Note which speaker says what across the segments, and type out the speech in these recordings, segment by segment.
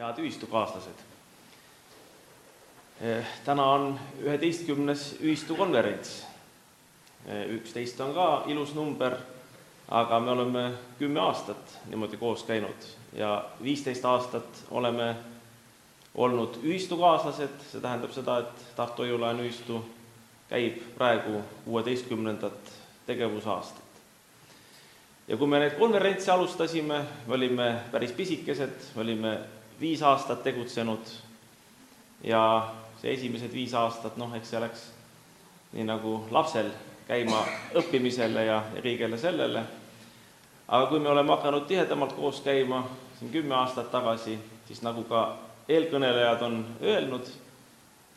Speaker 1: head ühistukaaslased! täna on üheteistkümnes ühistukonverents. üksteist on ka ilus number, aga me oleme kümme aastat niimoodi koos käinud ja viisteist aastat oleme olnud ühistukaaslased, see tähendab seda, et Tartu Hoiu-laenu ühistu käib praegu kuueteistkümnendat tegevusaastat. ja kui me neid konverentse alustasime, me olime päris pisikesed, me olime viis aastat tegutsenud. Ja see esimesed viis aastat, noh, eks see läks nii nagu lapsel käima õppimisele ja, kõigele sellele. aga kui me oleme hakanud tihedamalt koos käima siin kümme aastat tagasi, siis nagu ka eelkõnelejad on öelnud,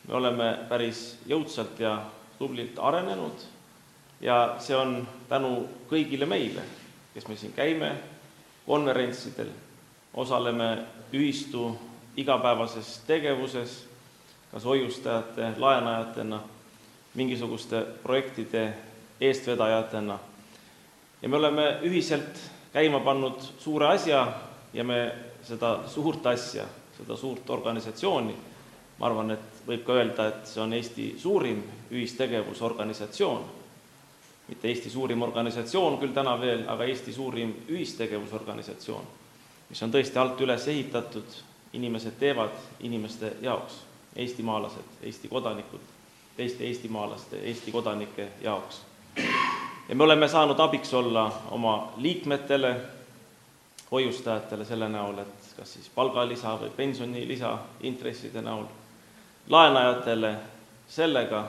Speaker 1: me oleme päris jõudsalt ja tublilt arenenud. Ja see on tänu kõigile meile, kes me siin käime, konverentsidel, osaleme ühistu igapäevases tegevuses kas hoiustajate, laenajatena, mingisuguste projektide eestvedajatena. ja me oleme ühiselt käima pannud suure asja ja me seda suurt asja, seda suurt organisatsiooni, ma arvan, et võib ka öelda, et see on Eesti suurim ühistegevusorganisatsioon, mitte Eesti suurim organisatsioon küll täna veel, aga Eesti suurim ühistegevusorganisatsioon, mis on tõesti alt üles ehitatud, inimesed teevad inimeste jaoks eestimaalased, Eesti kodanikud, teiste eestimaalaste, Eesti kodanike jaoks. ja me oleme saanud abiks olla oma liikmetele, hoiustajatele selle näol, et kas siis palgalisa või pensionilisa intresside näol, laenajatele sellega,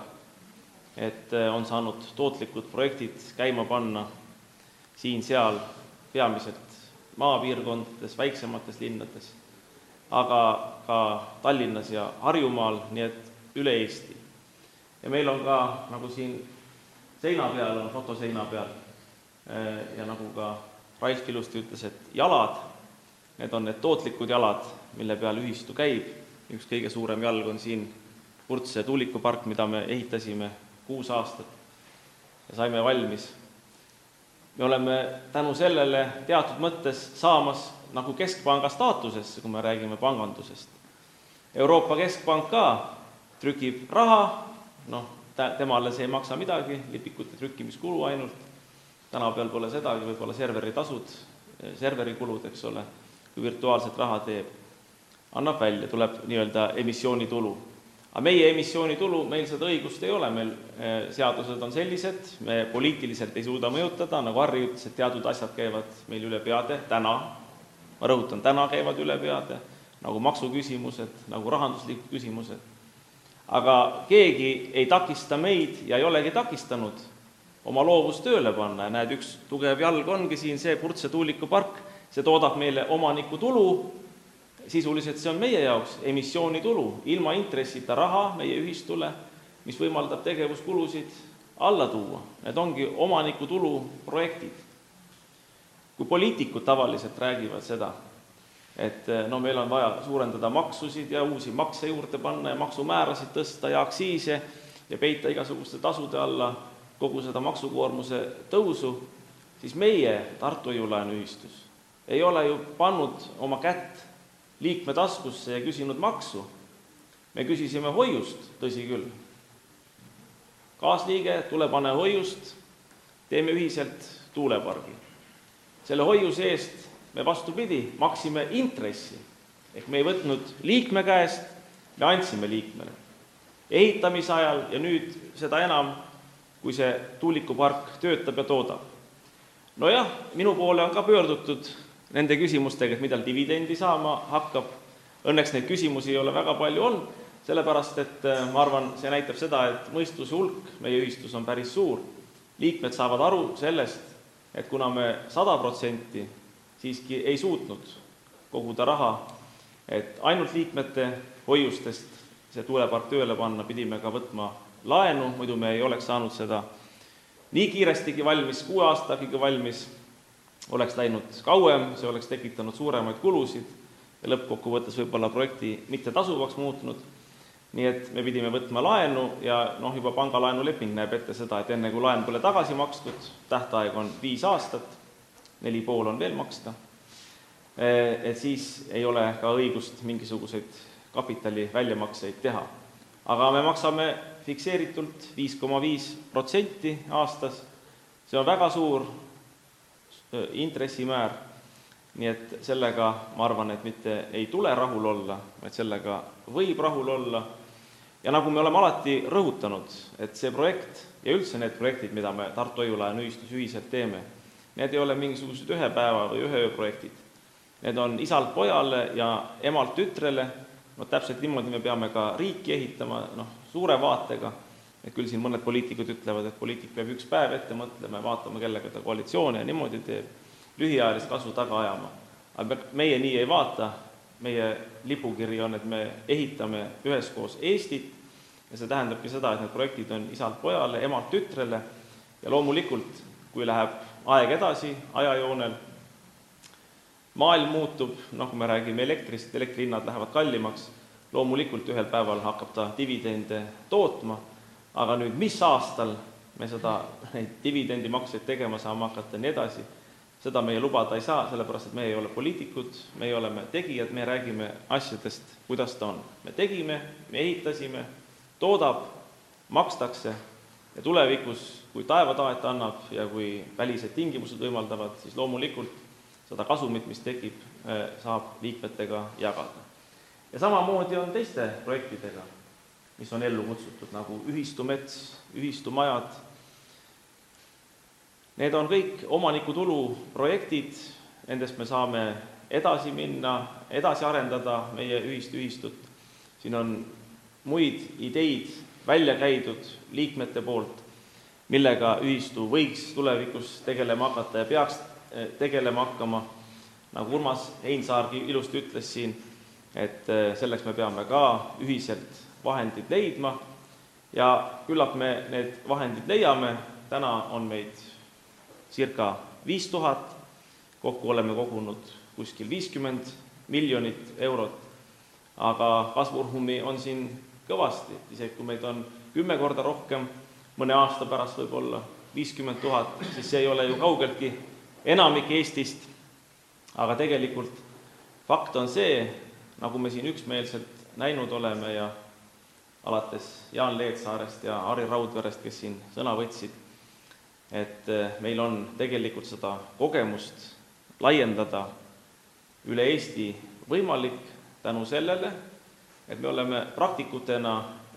Speaker 1: et on saanud tootlikud projektid käima panna siin-seal, peamiselt maapiirkondades, väiksemates linnades aga ka Tallinnas ja Harjumaal, nii et üle Eesti. ja meil on ka, nagu siin seina peal on, fotoseina peal, eh, ja nagu ka Ralf ilusti ütles, et jalad, need on need tootlikud jalad, mille peal ühistu käib, üks kõige suurem jalg on siin Purtse tuulikupark, mida me ehitasime kuus aastat ja saime valmis. Me oleme tänu sellele teatud mõttes saamas nagu keskpanga staatusesse, kui me räägime pangandusest. Euroopa Keskpank ka trükib raha, noh, temale see ei maksa midagi, lipikute trükkimiskulu ainult, tänapäeval pole sedagi, võib-olla serveritasud, serverikulud, eks ole, kui virtuaalset raha teeb, annab välja, tuleb nii-öelda emissioonitulu. Aga meie emissioonitulu, meil seda õigust ei ole, meil eh, seadused on sellised, me poliitiliselt ei suuda mõjutada, nagu Harri ütles, et teatud asjad käivad meil üle peade täna. Ma rõhutan, täna käivad üle peade, nagu maksuküsimused, nagu rahanduslikud küsimused. aga keegi ei takista meid ja ei olegi takistanud oma loovust tööle panna. Ja näed, üks tugev jalg ongi siin see Purtse tuulikupark, see toodab meile omanikutulu, sisuliselt see on meie jaoks emissioonitulu, ilma intressita raha meie ühistule, mis võimaldab tegevuskulusid alla tuua, need ongi omanikutulu projektid. Kui poliitikud tavaliselt räägivad seda, et no meil on vaja suurendada maksusid ja uusi makse juurde panna ja maksumäärasid tõsta ja aktsiise ja peita igasuguste tasude alla kogu seda maksukoormuse tõusu, siis meie Tartu Hoiu-laenuühistus ei ole ju pannud oma kätt liikme taskusse ja küsinud maksu. me küsisime hoiust, tõsi küll. kaasliige, tule pane hoiust, teeme ühiselt tuulepargi selle hoiuse eest me vastupidi, maksime intressi. ehk me ei võtnud liikme käest, me andsime liikmele. ehitamise ajal ja nüüd seda enam, kui see tuulikupark töötab ja toodab. nojah, minu poole on ka pöördutud nende küsimustega, et millal dividendi saama hakkab. Õnneks neid küsimusi ei ole väga palju olnud, sellepärast et äh, ma arvan, see näitab seda, et mõistuse hulk meie ühistus on päris suur. liikmed saavad aru sellest, et kuna me sada protsenti siiski ei suutnud koguda raha, et ainult liikmete hoiustest see tuulepark tööle panna, pidime ka võtma laenu, muidu me ei oleks saanud seda nii kiirestigi valmis, kuue aastagiga valmis, oleks läinud kauem, see oleks tekitanud suuremaid kulusid ja lõppkokkuvõttes võib-olla projekti mittetasuvaks muutnud nii et me pidime võtma laenu ja noh, juba pangalaenuleping näeb ette seda, et enne kui laen pole tagasi makstud, tähtaeg on viis aastat, neli pool on veel maksta, et siis ei ole ka õigust mingisuguseid kapitali väljamakseid teha. aga me maksame fikseeritult viis koma viis protsenti aastas, see on väga suur intressimäär, nii et sellega ma arvan, et mitte ei tule rahul olla, vaid sellega võib rahul olla. Ja nagu me oleme alati rõhutanud, et see projekt ja üldse need projektid, mida me Tartu Hoiu-laenu ühistus ühiselt teeme, need ei ole mingisugused ühe päeva või ühe öö projektid. Need on isalt pojale ja emalt tütrele, no täpselt niimoodi me peame ka riiki ehitama, noh, suure vaatega, et küll siin mõned poliitikud ütlevad, et poliitik peab üks päev ette mõtlema ja vaatama, kellega ta koalitsioone ja niimoodi teeb, lühiajalist kasu taga ajama. aga meie nii ei vaata, meie lipukiri on, et me ehitame üheskoos Eestit. Ja see tähendabki seda, et need projektid on isalt pojale, emalt tütrele. Ja loomulikult, kui läheb aeg edasi ajajoonel, maailm muutub, noh, kui me räägime elektrist, elektrihinnad lähevad kallimaks, loomulikult ühel päeval hakkab ta dividende tootma, aga nüüd, mis aastal me seda, neid dividendimakseid tegema saame hakata ja nii edasi, seda meie lubada ei saa, sellepärast et meie ei ole poliitikud, meie oleme tegijad, me räägime asjadest, kuidas ta on. me tegime, me ehitasime, toodab, makstakse ja tulevikus, kui taevataat annab ja kui välised tingimused võimaldavad, siis loomulikult seda kasumit, mis tekib, eh, saab liikmetega jagada. ja samamoodi on teiste projektidega, mis on ellu kutsutud, nagu ühistumets, ühistumajad, need on kõik omanikutulu projektid, nendest me saame edasi minna, edasi arendada meie ühist ühistut, siin on muid ideid välja käidud liikmete poolt, millega ühistu võiks tulevikus tegelema hakata ja peaks eh, tegelema hakkama, nagu Urmas Heinsaargi ilusti ütles siin, et eh, selleks me peame ka ühiselt vahendid leidma. Ja küllap me need vahendid leiame, täna on meid circa viis tuhat, kokku oleme kogunud kuskil viiskümmend miljonit eurot, aga kasvuruumi on siin kõvasti, isegi kui meid on kümme korda rohkem, mõne aasta pärast võib-olla viiskümmend tuhat, siis see ei ole ju kaugeltki enamik Eestist, aga tegelikult fakt on see, nagu me siin üksmeelselt näinud oleme ja alates Jaan Leetsaarest ja Harri Raudverest, kes siin sõna võtsid, et eh, meil on tegelikult seda kogemust laiendada üle Eesti võimalik tänu sellele, et me oleme praktikutena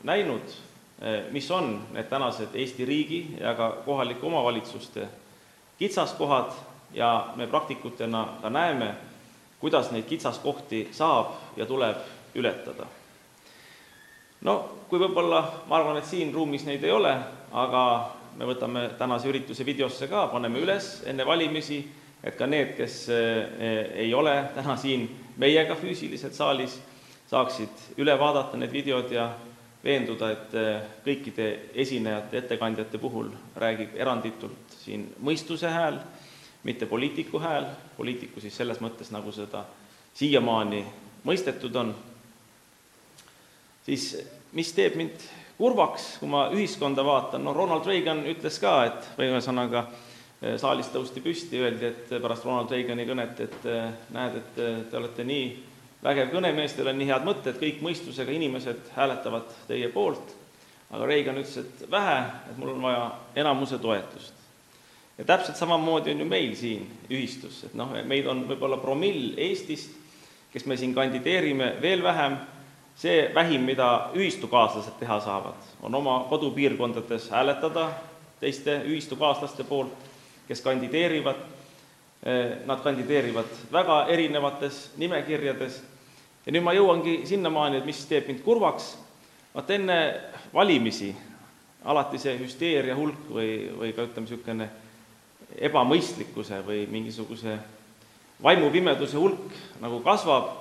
Speaker 1: näinud, eh, mis on need tänased Eesti riigi ja ka kohalike omavalitsuste kitsaskohad ja me praktikutena ka näeme, kuidas neid kitsaskohti saab ja tuleb ületada. no kui võib-olla, ma arvan, et siin ruumis neid ei ole, aga me võtame tänase ürituse videosse ka, paneme üles enne valimisi, et ka need, kes eh, ei ole täna siin meiega füüsiliselt saalis, saaksid üle vaadata need videod ja veenduda, et eh, kõikide esinejate, ettekandjate puhul räägib eranditult siin mõistuse hääl, mitte poliitiku hääl, poliitiku siis selles mõttes, nagu seda siiamaani mõistetud on, siis mis teeb mind kurvaks, kui ma ühiskonda vaatan, no Ronald Reagan ütles ka, et või ühesõnaga, eh, saalist tõusti püsti, öeldi, et pärast Ronald Reagani kõnet, et eh, näed, et te olete nii vägev kõnemees, teil on nii head mõtted, kõik mõistusega inimesed hääletavad teie poolt, aga Reagan ütles, et vähe, et mul on vaja enamuse toetust. Ja täpselt samamoodi on ju meil siin ühistus, et noh, meid on võib-olla promill Eestist, kes me siin kandideerime, veel vähem, see vähim, mida ühistukaaslased teha saavad, on oma kodupiirkondades hääletada teiste ühistukaaslaste poolt, kes kandideerivad. Nad kandideerivad väga erinevates nimekirjades. Ja nüüd ma jõuangi sinnamaani, et mis teeb mind kurvaks, vaat enne valimisi alati see hüsteeria hulk või, või ka ütleme, niisugune ebamõistlikkuse või mingisuguse vaimupimeduse hulk nagu kasvab,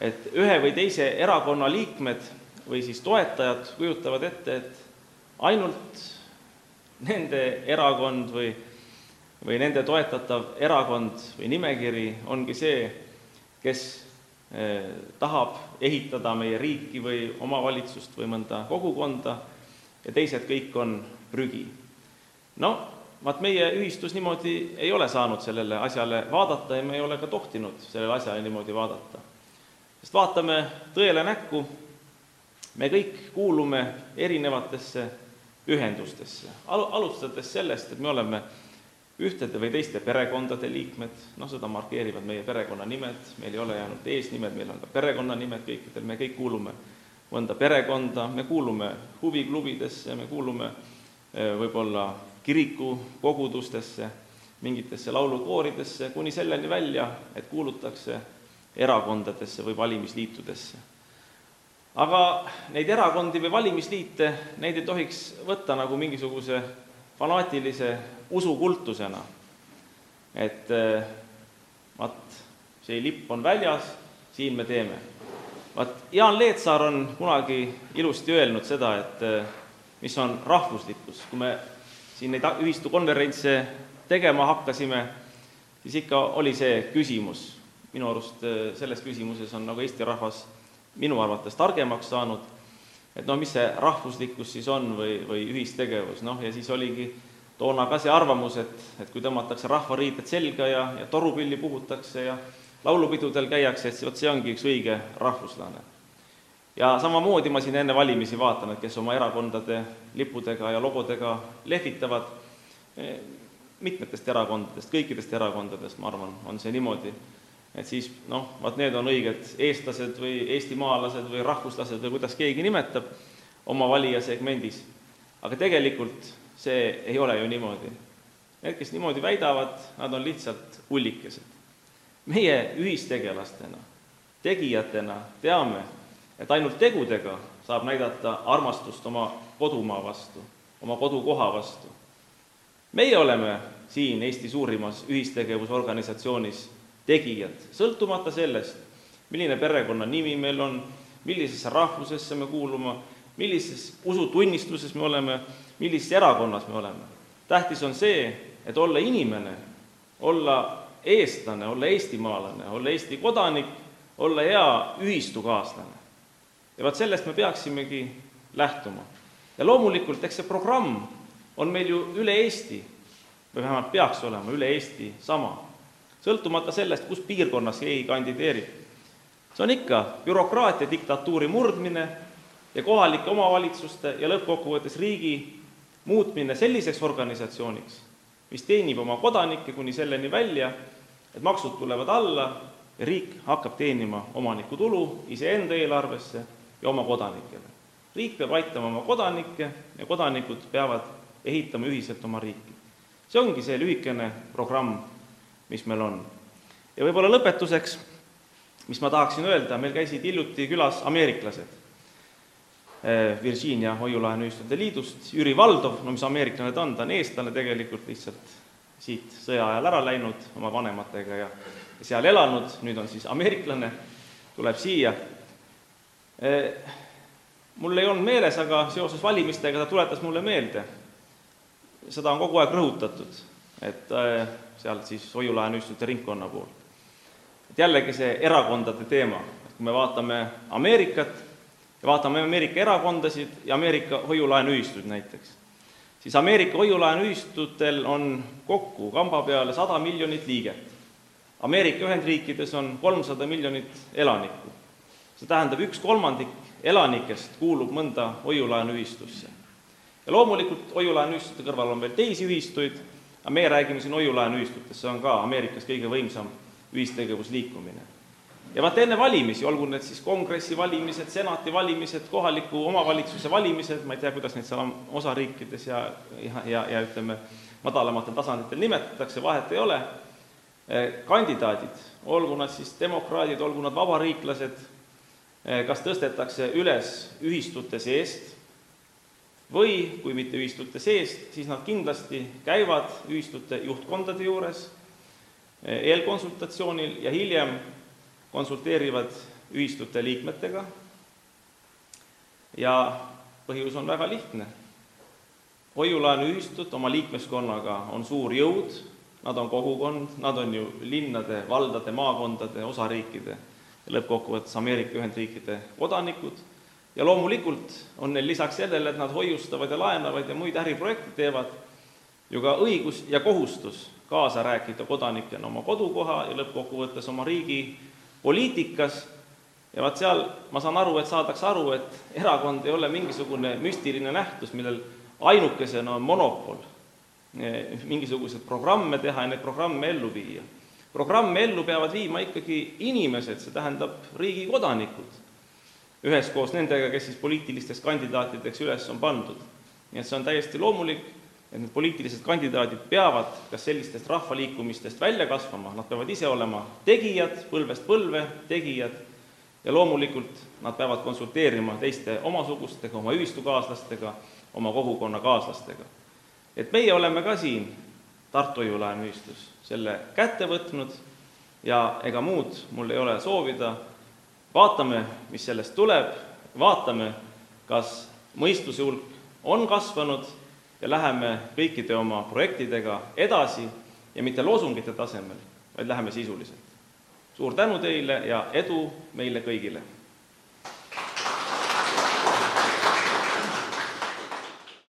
Speaker 1: et ühe või teise erakonna liikmed või siis toetajad kujutavad ette, et ainult nende erakond või või nende toetatav erakond või nimekiri ongi see, kes eh, tahab ehitada meie riiki või omavalitsust või mõnda kogukonda ja teised kõik on prügi. no vaat meie ühistus niimoodi ei ole saanud sellele asjale vaadata ja me ei ole ka tohtinud sellele asjale niimoodi vaadata. sest vaatame tõele näkku, me kõik kuulume erinevatesse ühendustesse, al-, alustades sellest, et me oleme ühtede või teiste perekondade liikmed, noh, seda markeerivad meie perekonnanimed, meil ei ole jäänud eesnimed, meil on ka perekonnanimed kõikidel, me kõik kuulume mõnda perekonda, me kuulume huviklubidesse, me kuulume eh, võib-olla kiriku kogudustesse, mingitesse laulukooridesse, kuni selleni välja, et kuulutakse erakondadesse või valimisliitudesse. aga neid erakondi või valimisliite, neid ei tohiks võtta nagu mingisuguse fanaatilise usukultusena, et eh, vaat, see lipp on väljas, siin me teeme. vaat Jaan Leetsaar on kunagi ilusti öelnud seda, et eh, mis on rahvuslikkus, kui me siin neid ühistukonverentse tegema hakkasime, siis ikka oli see küsimus, minu arust eh, selles küsimuses on nagu Eesti rahvas minu arvates targemaks saanud, et no mis see rahvuslikkus siis on või, või ühistegevus, noh ja siis oligi toona ka see arvamus, et, et kui tõmmatakse rahvariided selga ja, ja torupilli puhutakse ja laulupidudel käiakse, et vot see ongi üks õige rahvuslane. Ja samamoodi ma siin enne valimisi vaatan, et kes oma erakondade lippudega ja logodega lehvitavad, eh, mitmetest erakondadest, kõikidest erakondadest, ma arvan, on see niimoodi, et siis noh, vaat need on õiged eestlased või eestimaalased või rahvuslased või kuidas keegi nimetab oma valijasegmendis. aga tegelikult see ei ole ju niimoodi. Need, kes niimoodi väidavad, nad on lihtsalt ullikesed. meie ühistegelastena, tegijatena teame, et ainult tegudega saab näidata armastust oma kodumaa vastu, oma kodukoha vastu. meie oleme siin Eesti suurimas ühistegevusorganisatsioonis tegijad, sõltumata sellest, milline perekonnanimi meil on, millisesse rahvusesse me kuulume, millises usutunnistuses me oleme, millises erakonnas me oleme. tähtis on see, et olla inimene, olla eestlane, olla eestimaalane, olla Eesti kodanik, olla hea ühistukaaslane. Ja vot sellest me peaksimegi lähtuma. ja loomulikult, eks see programm on meil ju üle Eesti või vähemalt peaks olema üle Eesti sama, sõltumata sellest, kus piirkonnas keegi kandideerib. see on ikka bürokraatia diktatuuri murdmine ja kohalike omavalitsuste ja lõppkokkuvõttes riigi muutmine selliseks organisatsiooniks, mis teenib oma kodanikke kuni selleni välja, et maksud tulevad alla ja riik hakkab teenima omanikutulu iseenda eelarvesse ja oma kodanikele. riik peab aitama oma kodanikke ja kodanikud peavad ehitama ühiselt oma riiki. see ongi see lühikene programm, mis meil on. ja võib-olla lõpetuseks, mis ma tahaksin öelda, meil käisid hiljuti külas ameeriklased Eh, Virginia Hoiu-laenuühistute Liidust, Jüri Valdov, no mis ameeriklane ta on, ta on eestlane tegelikult, lihtsalt siit sõja ajal ära läinud oma vanematega ja seal elanud, nüüd on siis ameeriklane, tuleb siia. Eh, mul ei olnud meeles, aga seoses valimistega ta tuletas mulle meelde, seda on kogu aeg rõhutatud, et eh, sealt siis Hoiu-laenuühistute ringkonna poolt. et jällegi see erakondade teema, et kui me vaatame Ameerikat, ja vaatame Ameerika erakondasid ja Ameerika hoiulaenuühistuid näiteks, siis Ameerika hoiulaenuühistutel on kokku kamba peale sada miljonit liiget. Ameerika Ühendriikides on kolmsada miljonit elanikku. See tähendab, üks kolmandik elanikest kuulub mõnda hoiulaenuühistusse. ja loomulikult hoiulaenuühistute kõrval on veel teisi ühistuid, aga meie räägime siin hoiulaenuühistutest, see on ka Ameerikas kõige võimsam ühistegevusliikumine ja vaata, enne valimisi, olgu need siis kongressi valimised, senati valimised, kohaliku omavalitsuse valimised, ma ei tea, kuidas neid seal osariikides ja, ja, ja, ja ütleme, madalamatel tasanditel nimetatakse, vahet ei ole, kandidaadid, olgu nad siis demokraadid, olgu nad vabariiklased, kas tõstetakse üles ühistute seest või kui mitte ühistute seest, siis nad kindlasti käivad ühistute juhtkondade juures eh, eelkonsultatsioonil ja hiljem konsulteerivad ühistute liikmetega ja põhjus on väga lihtne. hoiulaenuühistud oma liikmeskonnaga on suur jõud, nad on kogukond, nad on ju linnade, valdade, maakondade, osariikide lõppkokkuvõttes Ameerika Ühendriikide kodanikud ja loomulikult on neil lisaks sellele, et nad hoiustavad ja laenavad ja muid äriprojekte teevad, ju ka õigus ja kohustus kaasa rääkida kodanikena oma kodukoha ja lõppkokkuvõttes oma riigi poliitikas ja vaat seal ma saan aru, et saadakse aru, et erakond ei ole mingisugune müstiline nähtus, millel ainukesena on monopol mingisuguseid programme teha ja neid programme ellu viia. Programme ellu peavad viima ikkagi inimesed, see tähendab riigi kodanikud, üheskoos nendega, kes siis poliitilisteks kandidaatideks üles on pandud. nii et see on täiesti loomulik, et need poliitilised kandidaadid peavad kas sellistest rahvaliikumistest välja kasvama, nad peavad ise olema tegijad, põlvest põlve tegijad, ja loomulikult nad peavad konsulteerima teiste omasugustega, oma ühistukaaslastega, oma kogukonnakaaslastega et meie oleme ka siin Tartu Hoiu-laenu ühistus selle kätte võtnud ja ega muud mul ei ole soovida, vaatame, mis sellest tuleb, vaatame, kas mõistuse hulk on kasvanud ja läheme kõikide oma projektidega edasi ja mitte loosungite tasemel, vaid läheme sisuliselt. suur tänu teile ja edu meile kõigile!